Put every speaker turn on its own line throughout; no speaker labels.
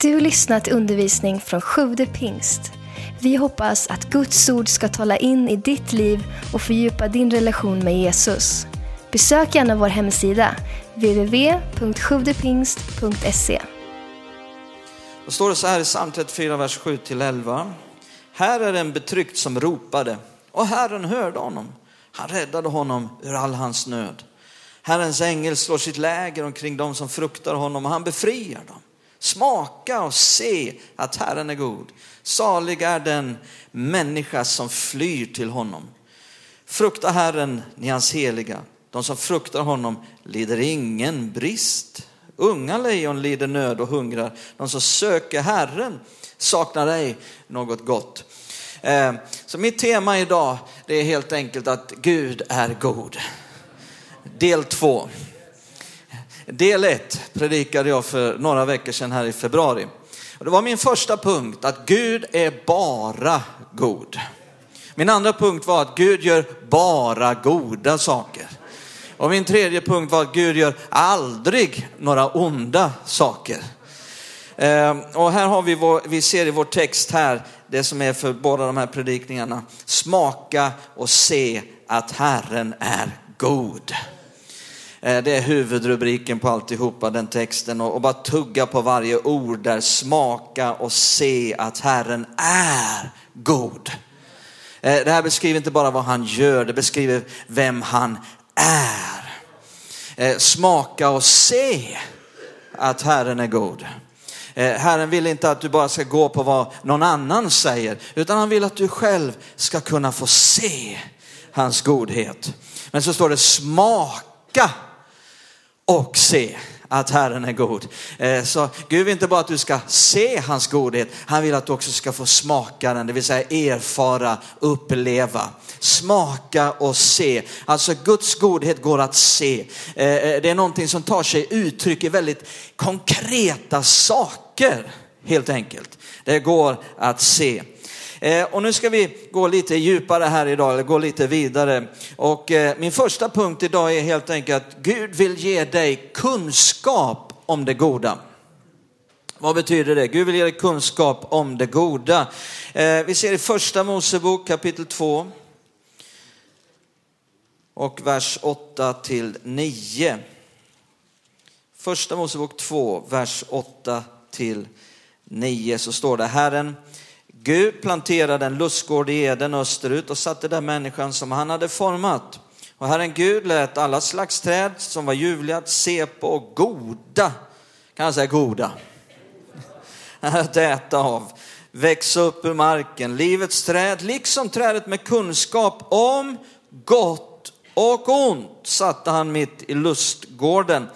Du lyssnat till undervisning från Sjude pingst. Vi hoppas att Guds ord ska tala in i ditt liv och fördjupa din relation med Jesus. Besök gärna vår hemsida, www.sjuvdepingst.se.
Då står det så här i psalm 34, vers 7-11. Här är en betryckt som ropade och Herren hörde honom. Han räddade honom ur all hans nöd. Herrens ängel slår sitt läger omkring dem som fruktar honom och han befriar dem. Smaka och se att Herren är god. Salig är den människa som flyr till honom. Frukta Herren, ni hans heliga. De som fruktar honom lider ingen brist. Unga lejon lider nöd och hungrar. De som söker Herren saknar ej något gott. Eh, så mitt tema idag det är helt enkelt att Gud är god. Del två. Del ett predikade jag för några veckor sedan här i februari. Och det var min första punkt, att Gud är bara god. Min andra punkt var att Gud gör bara goda saker. Och min tredje punkt var att Gud gör aldrig några onda saker. Ehm, och här har vi, vår, vi ser i vår text här, det som är för båda de här predikningarna. Smaka och se att Herren är god. Eh, det är huvudrubriken på alltihopa, den texten. Och bara tugga på varje ord där. Smaka och se att Herren är god. Eh, det här beskriver inte bara vad han gör, det beskriver vem han är. Eh, smaka och se att Herren är god. Herren vill inte att du bara ska gå på vad någon annan säger, utan han vill att du själv ska kunna få se hans godhet. Men så står det smaka och se att Herren är god. Eh, så Gud vill inte bara att du ska se hans godhet, han vill att du också ska få smaka den, det vill säga erfara, uppleva. Smaka och se. Alltså Guds godhet går att se. Eh, eh, det är någonting som tar sig uttryck i väldigt konkreta saker, helt enkelt. Det går att se. Eh, och nu ska vi gå lite djupare här idag, eller gå lite vidare. Och eh, min första punkt idag är helt enkelt att Gud vill ge dig kunskap om det goda. Vad betyder det? Gud vill ge dig kunskap om det goda. Eh, vi ser i första Mosebok kapitel 2 och vers 8 till 9. Första Mosebok 2, vers 8 till 9 så står det Herren Gud planterade en lustgård i Eden österut och satte där människan som han hade format. Och Herren Gud lät alla slags träd som var ljuvliga att se på och goda, kan jag säga goda, att äta av, växa upp ur marken. Livets träd, liksom trädet med kunskap om gott och ont, satte han mitt i lustgården.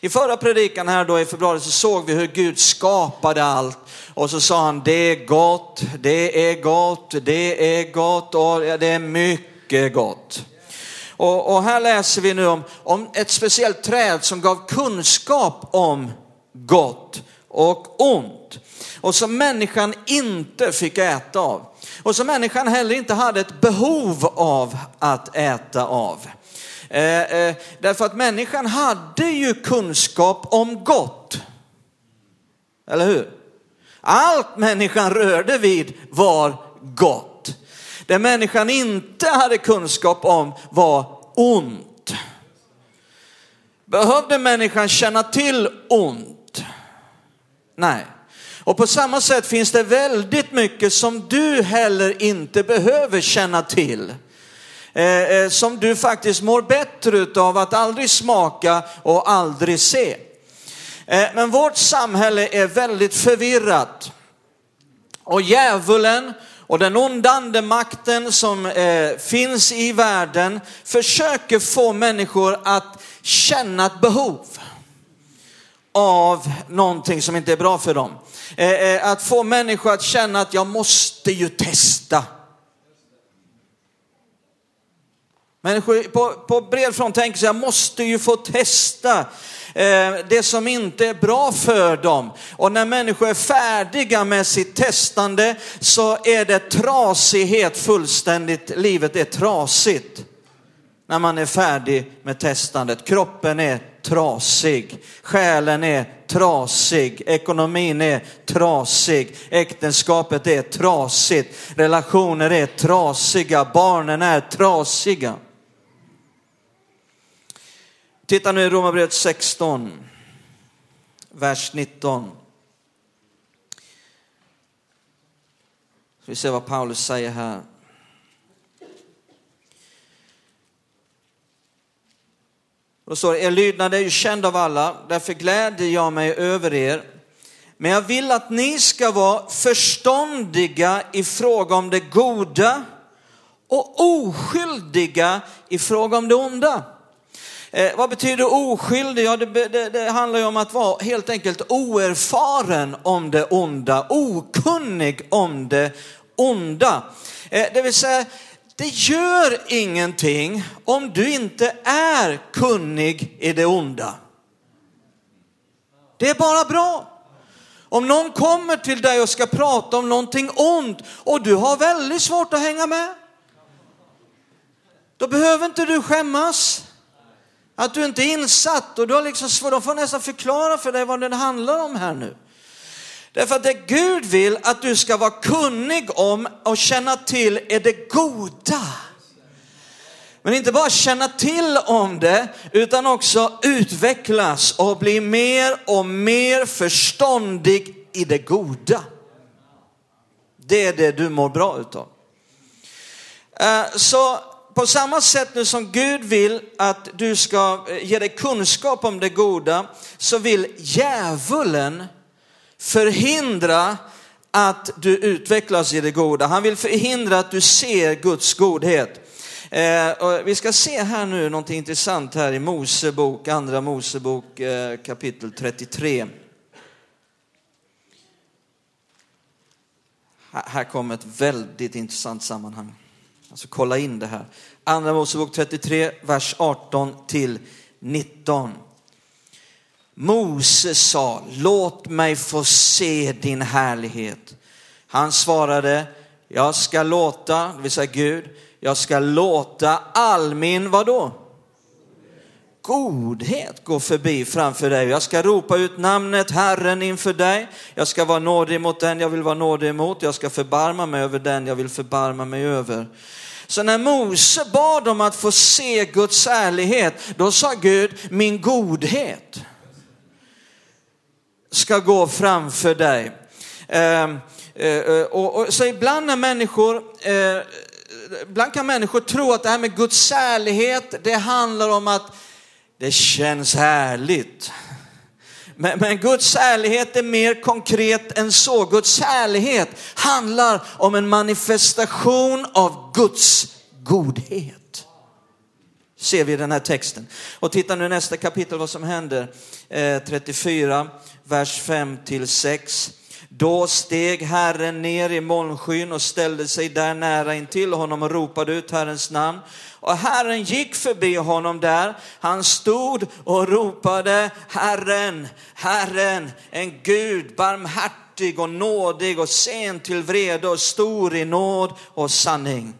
I förra predikan här då i februari så såg vi hur Gud skapade allt och så sa han det är gott, det är gott, det är gott och det är mycket gott. Och, och här läser vi nu om, om ett speciellt träd som gav kunskap om gott och ont och som människan inte fick äta av. Och som människan heller inte hade ett behov av att äta av. Eh, eh, därför att människan hade ju kunskap om gott. Eller hur? Allt människan rörde vid var gott. Det människan inte hade kunskap om var ont. Behövde människan känna till ont? Nej. Och på samma sätt finns det väldigt mycket som du heller inte behöver känna till. Eh, eh, som du faktiskt mår bättre av att aldrig smaka och aldrig se. Eh, men vårt samhälle är väldigt förvirrat. Och djävulen och den ondande makten som eh, finns i världen försöker få människor att känna ett behov av någonting som inte är bra för dem. Eh, eh att få människor att känna att jag måste ju testa. Människor på, på bred front tänker sig, jag måste ju få testa eh, det som inte är bra för dem. Och när människor är färdiga med sitt testande så är det trasighet fullständigt. Livet är trasigt när man är färdig med testandet. Kroppen är trasig, själen är trasig, ekonomin är trasig, äktenskapet är trasigt, relationer är trasiga, barnen är trasiga. Titta nu i Romarbrevet 16, vers 19. vi ser vad Paulus säger här. Och då står det, er lydnad är ju känd av alla, därför gläder jag mig över er. Men jag vill att ni ska vara förståndiga i fråga om det goda och oskyldiga i fråga om det onda. Eh, vad betyder oskyldig? Ja, det, det, det, handlar ju om att vara helt enkelt oerfaren om det onda, okunnig om det onda. Eh, det vill säga, det gör ingenting om du inte är kunnig i det onda. Det är bara bra. Om någon kommer till dig och ska prata om någonting ont och du har väldigt svårt att hänga med, då behöver inte du skämmas. Att du inte är insatt och du har liksom svårt, de får nästan förklara för dig vad det handlar om här nu. Därför att det Gud vill att du ska vara kunnig om och känna till är det goda. Men inte bara känna till om det, utan också utvecklas och bli mer och mer förståndig i det goda. Det är det du mår bra utav. Eh, så på samma sätt nu som Gud vill att du ska eh, ge dig kunskap om det goda, så vill djävulen förhindra att du utvecklas i det goda. Han vill förhindra att du ser Guds godhet. Eh, vi ska se här nu något intressant här i Mosebok, andra Mosebok eh, kapitel 33. Här kommer ett väldigt intressant sammanhang. Alltså kolla in det här. Andra Mosebok 33, vers 18 till 19. Mose sa, låt mig få se din härlighet. Han svarade, jag ska låta, det vill säga Gud, jag ska låta all min, vadå? Godhet gå förbi framför dig. Jag ska ropa ut namnet Herren inför dig. Jag ska vara nådig mot den jag vill vara nådig mot. Jag ska förbarma mig över den jag vill förbarma mig över. Så när Mose bad om att få se Guds ärlighet, då sa Gud, min godhet ska gå framför dig. Ehm, eh, eh, och, och, så ibland när människor, eh, ibland kan människor tro att det här med Guds ärlighet, det handlar om att det känns härligt. Men, men, Guds ärlighet är mer konkret än så. Guds härlighet handlar om en manifestation av Guds godhet ser vi i den här texten. Och titta nu nästa kapitel vad som händer. Eh, 34, vers 5 till 6. Då steg Herren ner i molnskyn och ställde sig där nära intill honom och ropade ut Herrens namn. Och Herren gick förbi honom där. Han stod och ropade Herren, Herren, en Gud barmhärtig och nådig och sen till vrede och stor i nåd och sanning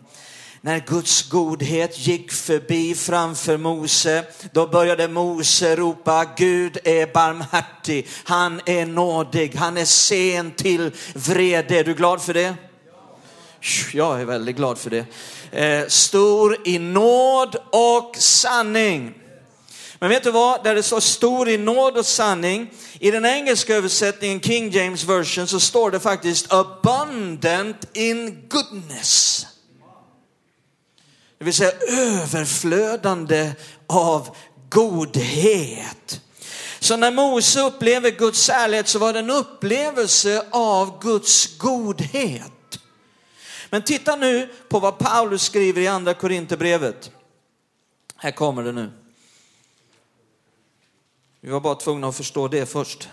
när Guds godhet gick förbi framför Mose, då började Mose ropa, Gud är barmhärtig, han är nådig, han är sen till vrede. Är du glad för det? Jag är väldigt glad för det. Eh, stor i nåd och sanning. Men vet du vad, där det står stor i nåd och sanning, i den engelska översättningen, King James version, så står det faktiskt abundant in goodness. Det vill säga överflödande av godhet. Så när Mose upplever Guds ärlighet så var det en upplevelse av Guds godhet. Men titta nu på vad Paulus skriver i andra Korinthierbrevet. Här kommer det nu. Vi var bara tvungna att förstå det först.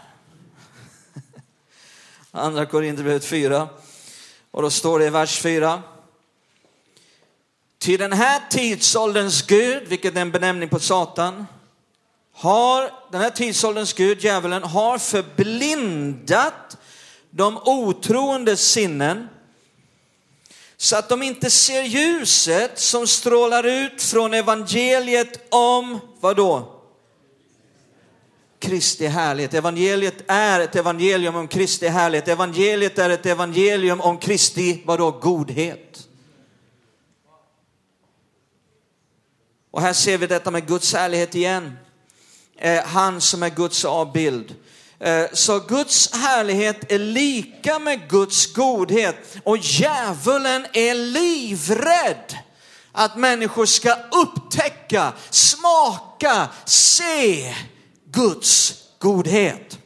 Andra Korinthierbrevet 4. Och då står det i vers 4. Till den här tidsålderns Gud, vilket är en benämning på Satan, har den här tidsålderns Gud, djävulen, har förblindat de otroende sinnen så att de inte ser ljuset som strålar ut från evangeliet om, vad då? Kristi härlighet. Evangeliet är ett evangelium om Kristi härlighet. Evangeliet är ett evangelium om Kristi, vadå, godhet. Och här ser vi detta med Guds härlighet igen. Eh, han som är Guds avbild. Eh, så Guds härlighet är lika med Guds godhet och djävulen är livrädd att människor ska upptäcka, smaka, se Guds godhet.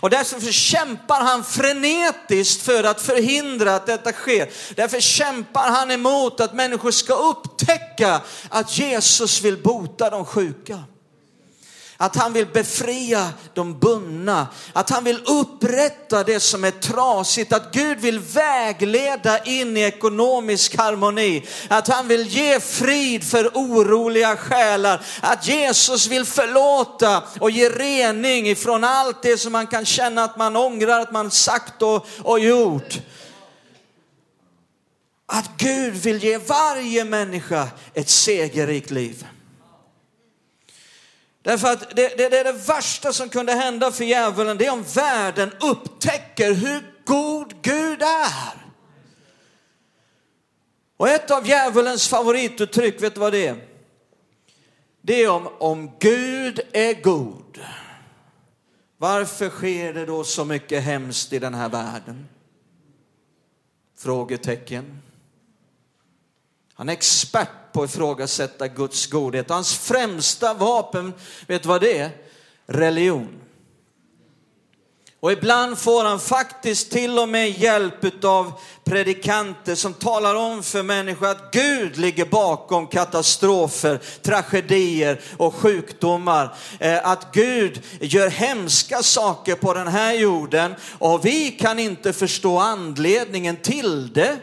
Och därför kämpar han frenetiskt för att förhindra att detta sker. Därför kämpar han emot att människor ska upptäcka att Jesus vill bota de sjuka. Att han vill befria de bundna, att han vill upprätta det som är trasigt, att Gud vill vägleda in i ekonomisk harmoni, att han vill ge frid för oroliga själar, att Jesus vill förlåta och ge rening ifrån allt det som man kan känna att man ångrar att man sagt och, och gjort. Att Gud vill ge varje människa ett segerrikt liv. Därför att det, det, det, är det värsta som kunde hända för djävulen, det är om världen upptäcker hur god Gud är. Och ett av djävulens favorituttryck, vet du vad det är? Det är om, om Gud är god. Varför sker det då så mycket hemskt i den här världen? Frågetecken. Han är expert på att ifrågasätta Guds godhet. Hans främsta vapen, vet du vad det är? Religion. Och ibland får han faktiskt till och med hjälp av predikanter som talar om för människor att Gud ligger bakom katastrofer, tragedier och sjukdomar. Eh, att Gud gör hemska saker på den här jorden och vi kan inte förstå anledningen till det.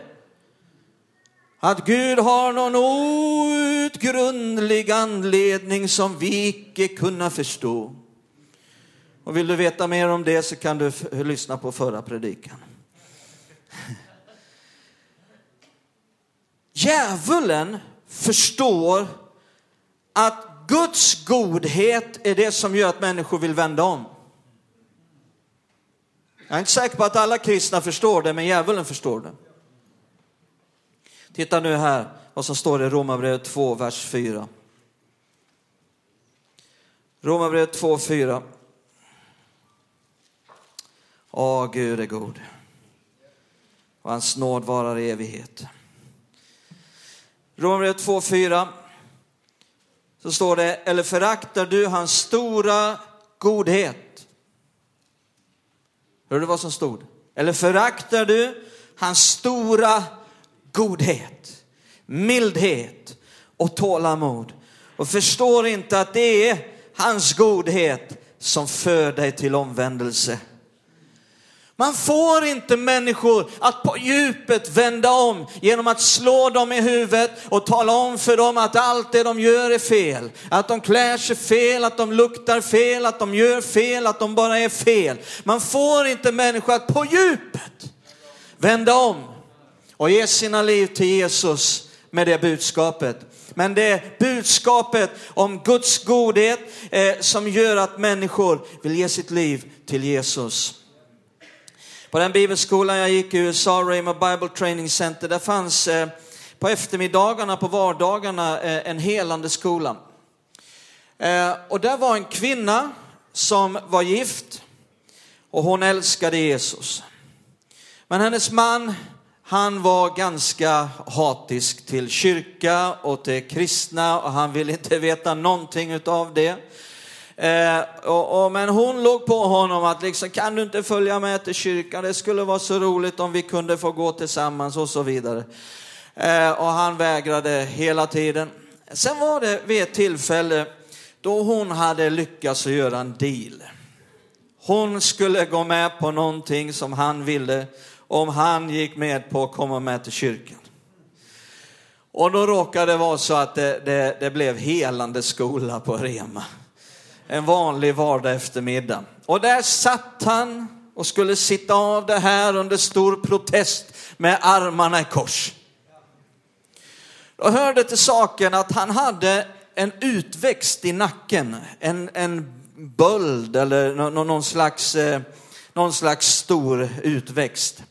Att Gud har någon outgrundlig anledning som vi icke kunna förstå. Och vill du veta mer om det så kan du lyssna på förra predikan. Djävulen förstår att Guds godhet är det som gör att människor vill vända om. Jag är inte säker på att alla kristna förstår det, men djävulen förstår det. Titta nu här vad som står i Romarbrevet 2, vers 4. Romarbrevet 2, 4. Åh, Gud är god. Och hans nåd varar i evighet. Romarbrevet 2, 4. Så står det, eller föraktar du hans stora godhet? Hörde du vad som stod? Eller föraktar du hans stora godhet, mildhet och tålamod. Och förstår inte att det är hans godhet som för dig till omvändelse. Man får inte människor att på djupet vända om genom att slå dem i huvudet och tala om för dem att allt det de gör är fel. Att de klär sig fel, att de luktar fel, att de gör fel, att de bara är fel. Man får inte människor att på djupet vända om och ge sina liv till Jesus med det budskapet. Men det är budskapet om Guds godhet eh, som gör att människor vill ge sitt liv till Jesus. På den bibelskolan jag gick i USA, Rhema Bible Training Center, där fanns eh, på eftermiddagarna, på vardagarna, eh, en helande skola. Eh, och där var en kvinna som var gift och hon älskade Jesus. Men hennes man han var ganska hatisk till kyrka och till kristna och han ville inte veta någonting utav det. Eh, och, och, men hon låg på honom att liksom, kan du inte följa med till kyrkan? Det skulle vara så roligt om vi kunde få gå tillsammans och så vidare. Eh, och han vägrade hela tiden. Sen var det vid ett tillfälle då hon hade lyckats att göra en deal. Hon skulle gå med på någonting som han ville om han gick med på att komma med till kyrkan. Och då råkade det vara så att det, det, det blev helande skola på Rema. En vanlig vardag eftermiddag. Och där satt han och skulle sitta av det här under stor protest med armarna i kors. Då hörde till saken att han hade en utväxt i nacken, en, en böld eller någon slags, eh, någon slags stor utväxt.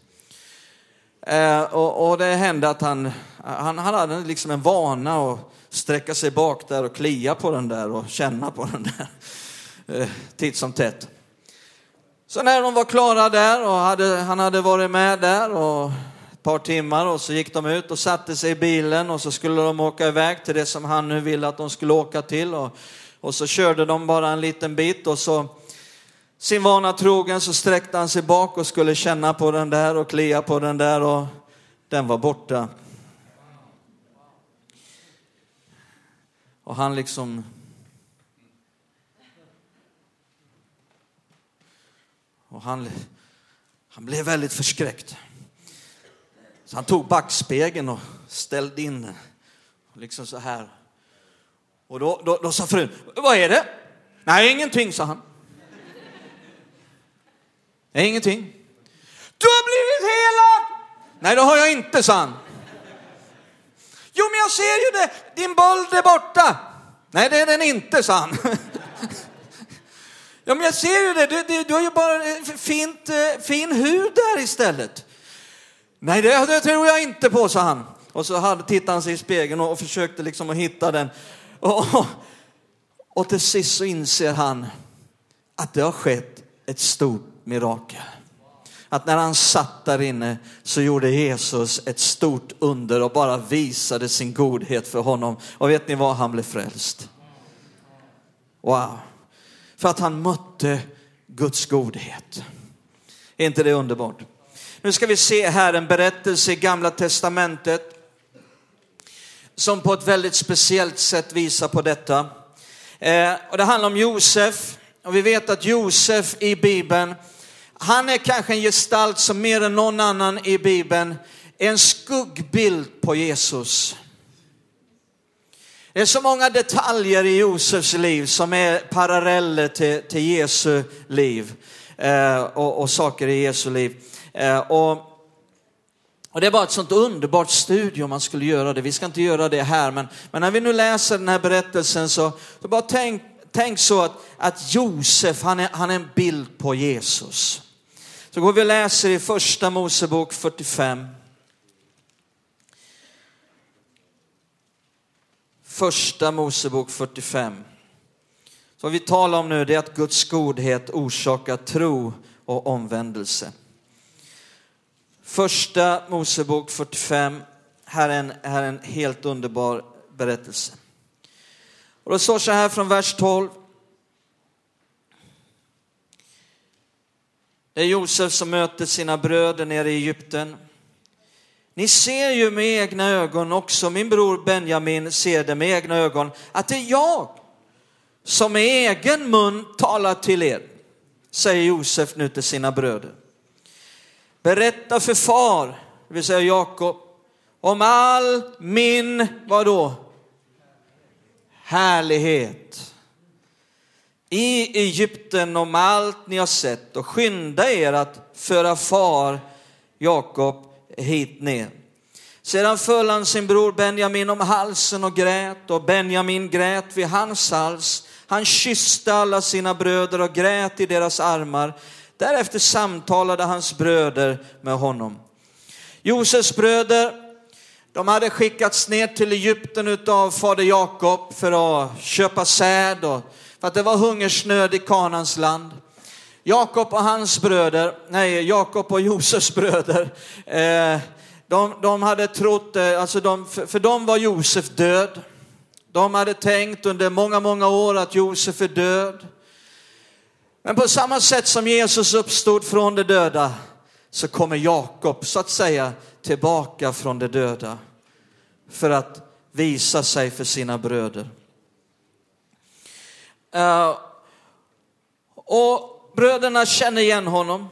Eh, och, och det hände att han, han, han hade liksom en vana att sträcka sig bak där och klia på den där och känna på den där eh, titt som tätt. Så när de var klara där och hade, han hade varit med där och ett par timmar och så gick de ut och satte sig i bilen och så skulle de åka iväg till det som han nu ville att de skulle åka till och, och så körde de bara en liten bit och så sin vana trogen så sträckte han sig bak och skulle känna på den där och klia på den där och den var borta. Och han liksom Och han, han blev väldigt förskräckt. Så han tog backspegeln och ställde in den. Liksom så här. Och då, då, då sa frun, vad är det? Nej, ingenting, sa han. Nej, ingenting. Du har blivit helad! Nej, det har jag inte, sa han. Jo, men jag ser ju det. Din böld är borta. Nej, det är den inte, sa han. Ja, men jag ser ju det. Du, du, du har ju bara eh, fint, eh, fin hud där istället. Nej, det, det, tror jag inte på, sa han. Och så hade, tittade han sig i spegeln och, och försökte liksom att hitta den. Och, och, och till sist så inser han att det har skett ett stort mirakel. Att när han satt där inne så gjorde Jesus ett stort under och bara visade sin godhet för honom. Och vet ni vad? Han blev frälst. Wow. För att han mötte Guds godhet. Är inte det underbart? Nu ska vi se här en berättelse i Gamla Testamentet som på ett väldigt speciellt sätt visar på detta. Eh, och det handlar om Josef. Och vi vet att Josef i Bibeln, han är kanske en gestalt som mer än någon annan i Bibeln är en skuggbild på Jesus. Det är så många detaljer i Josefs liv som är paralleller till, till Jesu liv eh, och, och, saker i Jesu liv. Eh, och, och, det är bara ett sånt underbart studium man skulle göra det. Vi ska inte göra det här, men, men när vi nu läser den här berättelsen så, så bara tänk, tänk så att, att Josef, han är, han är en bild på Jesus. Så går vi och läser i första Mosebok 45. Första Mosebok 45. Så vad vi talar om nu det är att Guds godhet orsakar tro och omvändelse. Första Mosebok 45, här är en, här är en helt underbar berättelse. Och det står så här från vers 12. Det är Josef som möter sina bröder nere i Egypten. Ni ser ju med egna ögon också, min bror Benjamin ser det med egna ögon, att det är jag som med egen mun talar till er, säger Josef nu till sina bröder. Berätta för far, det vill säga Jakob, om all min, vadå? Härlighet. I Egypten om allt ni har sett och skynda er att föra far Jakob hit ner. Sedan föll han sin bror Benjamin om halsen och grät och Benjamin grät vid hans hals. Han kysste alla sina bröder och grät i deras armar. Därefter samtalade hans bröder med honom. Josefs bröder, de hade skickats ner till Egypten av fader Jakob för att köpa säd och för att det var hungersnöd i Kanans land. Jakob och hans bröder, nej, Jakob och Josefs bröder, eh, de, de, hade trott, eh, alltså de, för, för dem var Josef död. De hade tänkt under många, många år att Josef är död. Men på samma sätt som Jesus uppstod från de döda så kommer Jakob så att säga tillbaka från de döda för att visa sig för sina bröder. Uh, och bröderna känner igen honom.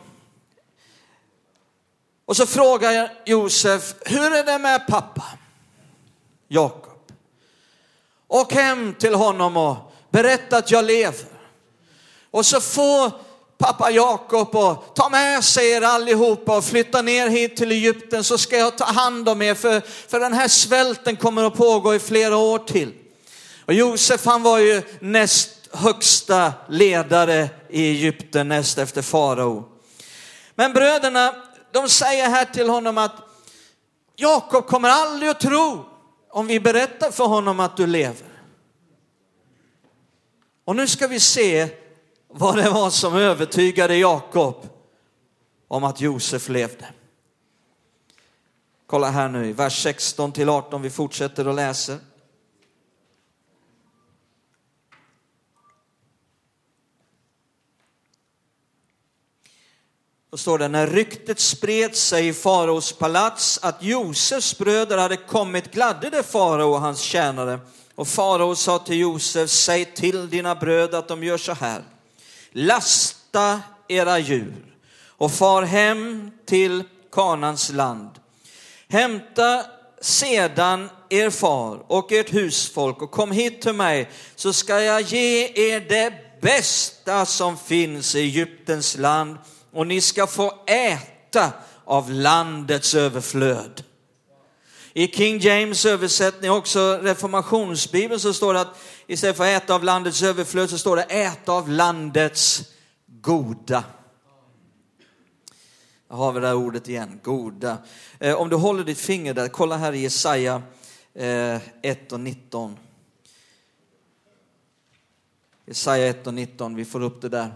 Och så frågar Josef, hur är det med pappa? Jakob. Åk hem till honom och berätta att jag lever. Och så får pappa Jakob och ta med sig er allihopa och flytta ner hit till Egypten så ska jag ta hand om er för, för den här svälten kommer att pågå i flera år till. Och Josef han var ju näst högsta ledare i Egypten näst efter farao. Men bröderna, de säger här till honom att Jakob kommer aldrig att tro om vi berättar för honom att du lever. Och nu ska vi se vad det var som övertygade Jakob om att Josef levde. Kolla här nu i vers 16 till 18, vi fortsätter och läser. Då står det, när ryktet spred sig i faraos palats att Josefs bröder hade kommit gladde det farao och hans tjänare. Och farao sa till Josef, säg till dina bröder att de gör så här. Lasta era djur och far hem till Kanans land. Hämta sedan er far och ert husfolk och kom hit till mig så ska jag ge er det bästa som finns i Egyptens land och ni ska få äta av landets överflöd. I King James översättning, också reformationsbibeln, så står det att istället för äta av landets överflöd så står det äta av landets goda. Jag har vi det här ordet igen, goda. Eh, om du håller ditt finger där, kolla här i Jesaja eh, 1 och 19. Jesaja 1 och 19, vi får upp det där.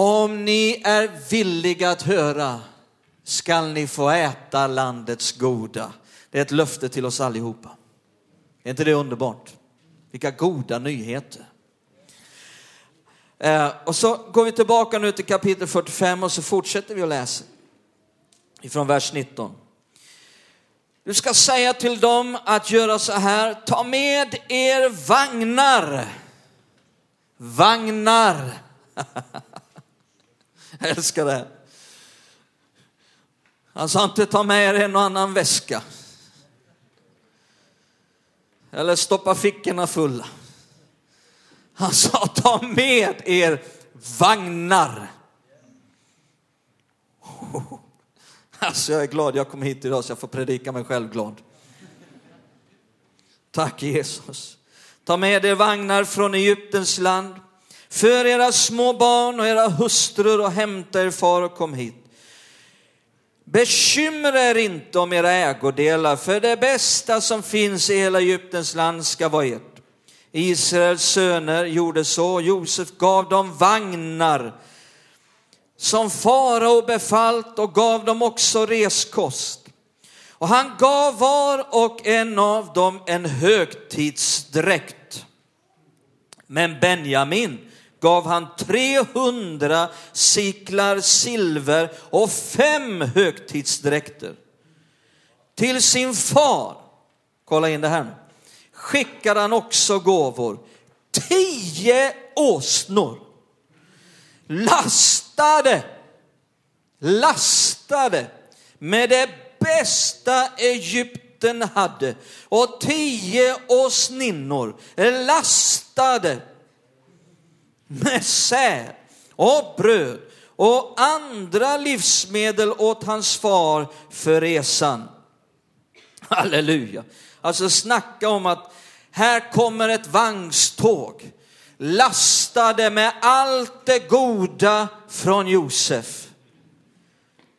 Om ni är villiga att höra skall ni få äta landets goda. Det är ett löfte till oss allihopa. Är inte det underbart? Vilka goda nyheter. Eh, och så går vi tillbaka nu till kapitel 45 och så fortsätter vi att läsa ifrån vers 19. Du ska säga till dem att göra så här, ta med er vagnar. Vagnar. Jag älskar det. Han sa inte ta med er en och annan väska. Eller stoppa fickorna fulla. Han sa ta med er vagnar. Alltså jag är glad jag kom hit idag så jag får predika mig själv glad. Tack Jesus. Ta med er vagnar från Egyptens land. För era små barn och era hustrur och hämta er far och kom hit. Bekymra er inte om era ägodelar, för det bästa som finns i hela Egyptens land ska vara ert. Israels söner gjorde så, Josef gav dem vagnar som farao befallt och gav dem också reskost. Och han gav var och en av dem en högtidsdräkt. Men Benjamin gav han 300 siklar silver och fem högtidsdräkter. Till sin far, kolla in det här nu, skickade han också gåvor. Tio åsnor lastade, lastade med det bästa Egypten hade och tio åsninnor lastade med säd och bröd och andra livsmedel åt hans far för resan. Halleluja. Alltså snacka om att här kommer ett vagnståg lastade med allt det goda från Josef.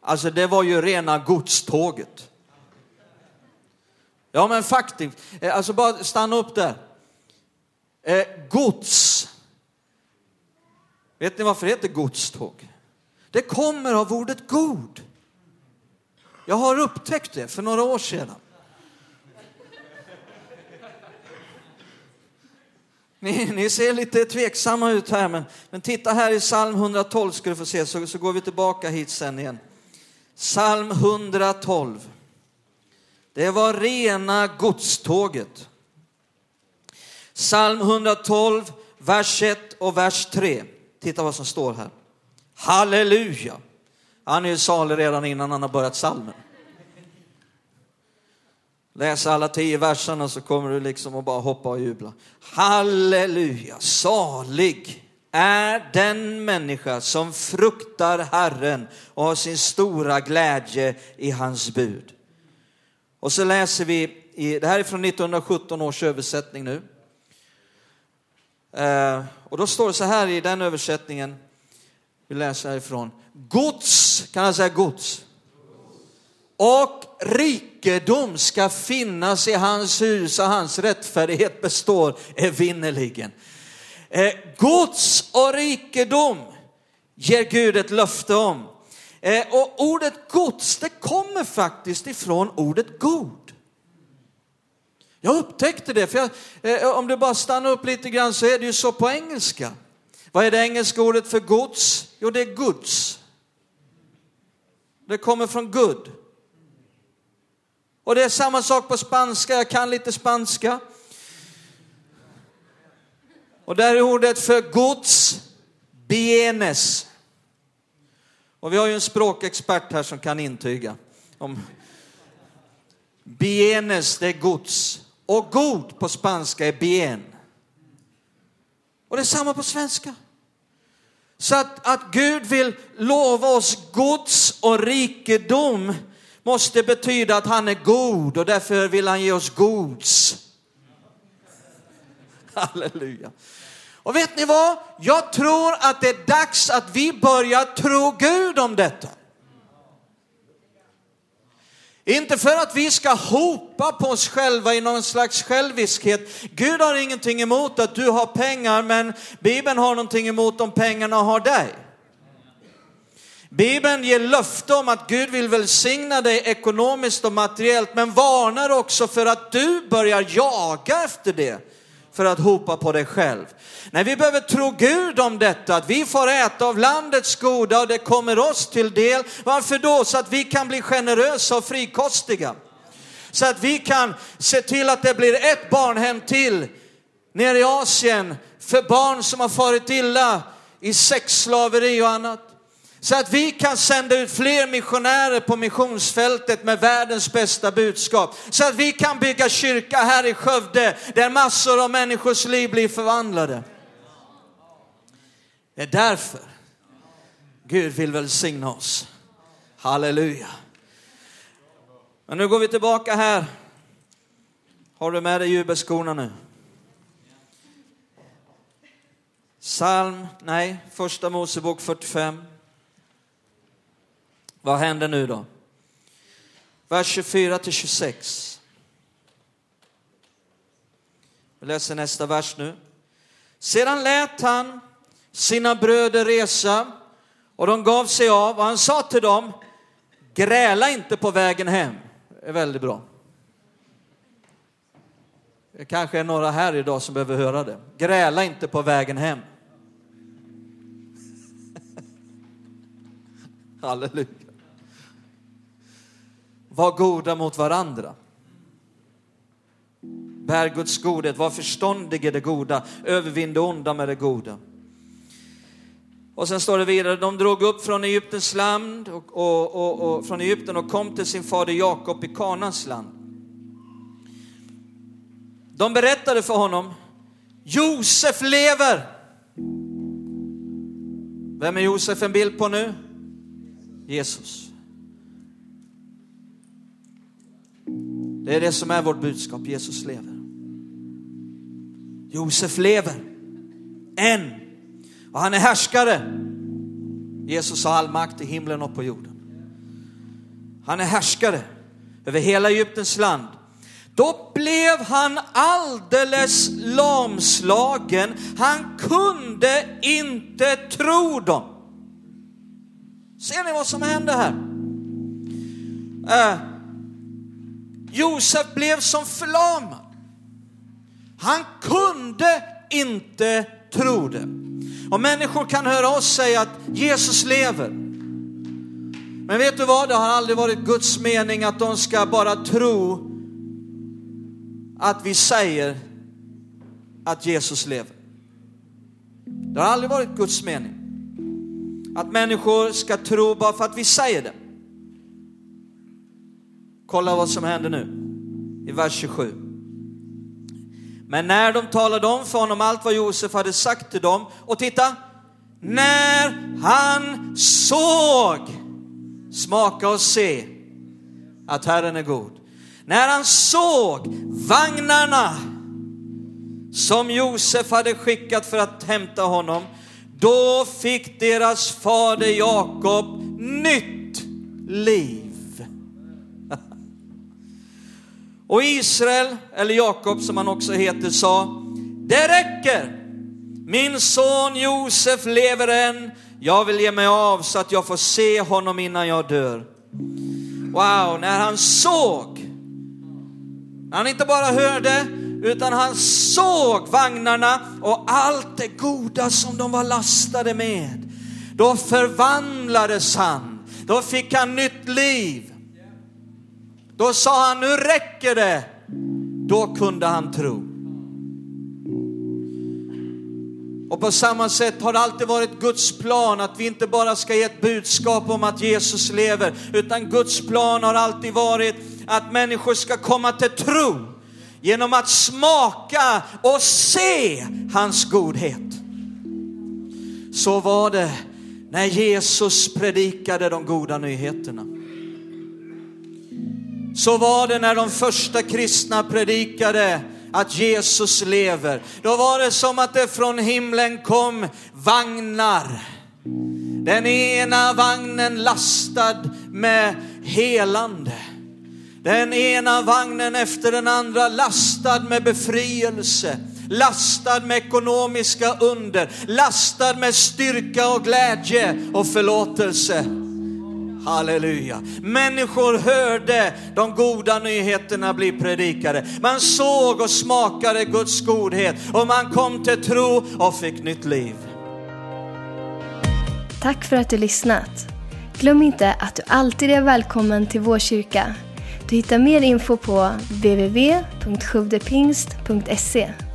Alltså det var ju rena godståget. Ja men faktiskt, eh, alltså bara stanna upp där. Eh, gods Vet ni varför det heter godståg? Det kommer av ordet god. Jag har upptäckt det för några år sedan. Ni, ni, ser lite tveksamma ut här, men, men titta här i psalm 112 ska du få se, så, så går vi tillbaka hit sen igen. Psalm 112. Det var rena godståget. Psalm 112, vers 1 och vers 3. Titta vad som står här. Halleluja! Han är ju salig redan innan han har börjat salmen. Läs alla tio verserna så kommer du liksom att bara hoppa och jubla. Halleluja, salig är den människa som fruktar Herren och har sin stora glädje i hans bud. Och så läser vi, i, det här är från 1917 års översättning nu. Eh, och då står det så här i den översättningen, vi läser härifrån. Gods, kan jag säga gods? Och rikedom ska finnas i hans hus och hans rättfärdighet består evinnerligen. Eh, gods och rikedom ger Gud ett löfte om. Eh, och ordet gods, det kommer faktiskt ifrån ordet god. Jag upptäckte det, för jag, eh, om du bara stannar upp lite grann så är det ju så på engelska. Vad är det engelska ordet för gods? Jo, det är goods. Det kommer från good. Och det är samma sak på spanska, jag kan lite spanska. Och där är ordet för gods, bienes. Och vi har ju en språkexpert här som kan intyga. Om bienes, det är gods. Och god på spanska är bien. Och det är samma på svenska. Så att, att Gud vill lova oss gods och rikedom måste betyda att han är god och därför vill han ge oss gods. Halleluja. Och vet ni vad? Jag tror att det är dags att vi börjar tro Gud om detta. Inte för att vi ska hopa på oss själva i någon slags själviskhet. Gud har ingenting emot att du har pengar, men Bibeln har någonting emot om pengarna har dig. Bibeln ger löfte om att Gud vill välsigna dig ekonomiskt och materiellt, men varnar också för att du börjar jaga efter det för att hopa på dig själv. Nej, vi behöver tro Gud om detta, att vi får äta av landets goda och det kommer oss till del. Varför då? Så att vi kan bli generösa och frikostiga. Så att vi kan se till att det blir ett barnhem till nere i Asien för barn som har farit illa i sexslaveri och annat. Så att vi kan sända ut fler missionärer på missionsfältet med världens bästa budskap. Så att vi kan bygga kyrka här i Skövde där massor av människors liv blir förvandlade. Det är därför Gud vill välsigna oss. Halleluja. Men nu går vi tillbaka här. Har du med dig jubelskorna nu? Psalm, nej, första Mosebok 45. Vad händer nu då? Vers 24 till 26. Vi läser nästa vers nu. Sedan lät han sina bröder resa och de gav sig av och han sa till dem, gräla inte på vägen hem. Det är väldigt bra. Det kanske är några här idag som behöver höra det. Gräla inte på vägen hem. Halleluja. Var goda mot varandra. Bär Guds godhet, var förståndig i det goda, övervinn det onda med det goda. Och sen står det vidare, de drog upp från Egyptens land och, och, och, och från Egypten och kom till sin fader Jakob i Kanans land. De berättade för honom, Josef lever. Vem är Josef en bild på nu? Jesus. Det är det som är vårt budskap, Jesus lever. Josef lever, än. Och han är härskare. Jesus har all makt i himlen och på jorden. Han är härskare över hela Egyptens land. Då blev han alldeles lamslagen. Han kunde inte tro dem. Ser ni vad som hände här? Äh, Josef blev som förlamad. Han kunde inte tro det. Och människor kan höra oss säga att Jesus lever. Men vet du vad, det har aldrig varit Guds mening att de ska bara tro att vi säger att Jesus lever. Det har aldrig varit Guds mening. Att människor ska tro bara för att vi säger det. Kolla vad som händer nu i vers 27. Men när de talade om för honom allt vad Josef hade sagt till dem, och titta, när han såg, smaka och se att Herren är god. När han såg vagnarna som Josef hade skickat för att hämta honom, då fick deras fader Jakob nytt liv. Och Israel, eller Jakob som han också heter, sa, det räcker. Min son Josef lever än. Jag vill ge mig av så att jag får se honom innan jag dör. Wow, när han såg, när han inte bara hörde, utan han såg vagnarna och allt det goda som de var lastade med. Då förvandlades han, då fick han nytt liv. Då sa han, nu räcker det. Då kunde han tro. Och på samma sätt har det alltid varit Guds plan att vi inte bara ska ge ett budskap om att Jesus lever, utan Guds plan har alltid varit att människor ska komma till tro genom att smaka och se hans godhet. Så var det när Jesus predikade de goda nyheterna. Så var det när de första kristna predikade att Jesus lever. Då var det som att det från himlen kom vagnar. Den ena vagnen lastad med helande. Den ena vagnen efter den andra lastad med befrielse, lastad med ekonomiska under, lastad med styrka och glädje och förlåtelse. Halleluja. Människor hörde de goda nyheterna bli predikade. Man såg och smakade Guds godhet och man kom till tro och fick nytt liv.
Tack för att du lyssnat. Glöm inte att du alltid är välkommen till vår kyrka. Du hittar mer info på www.sjuvdepingst.se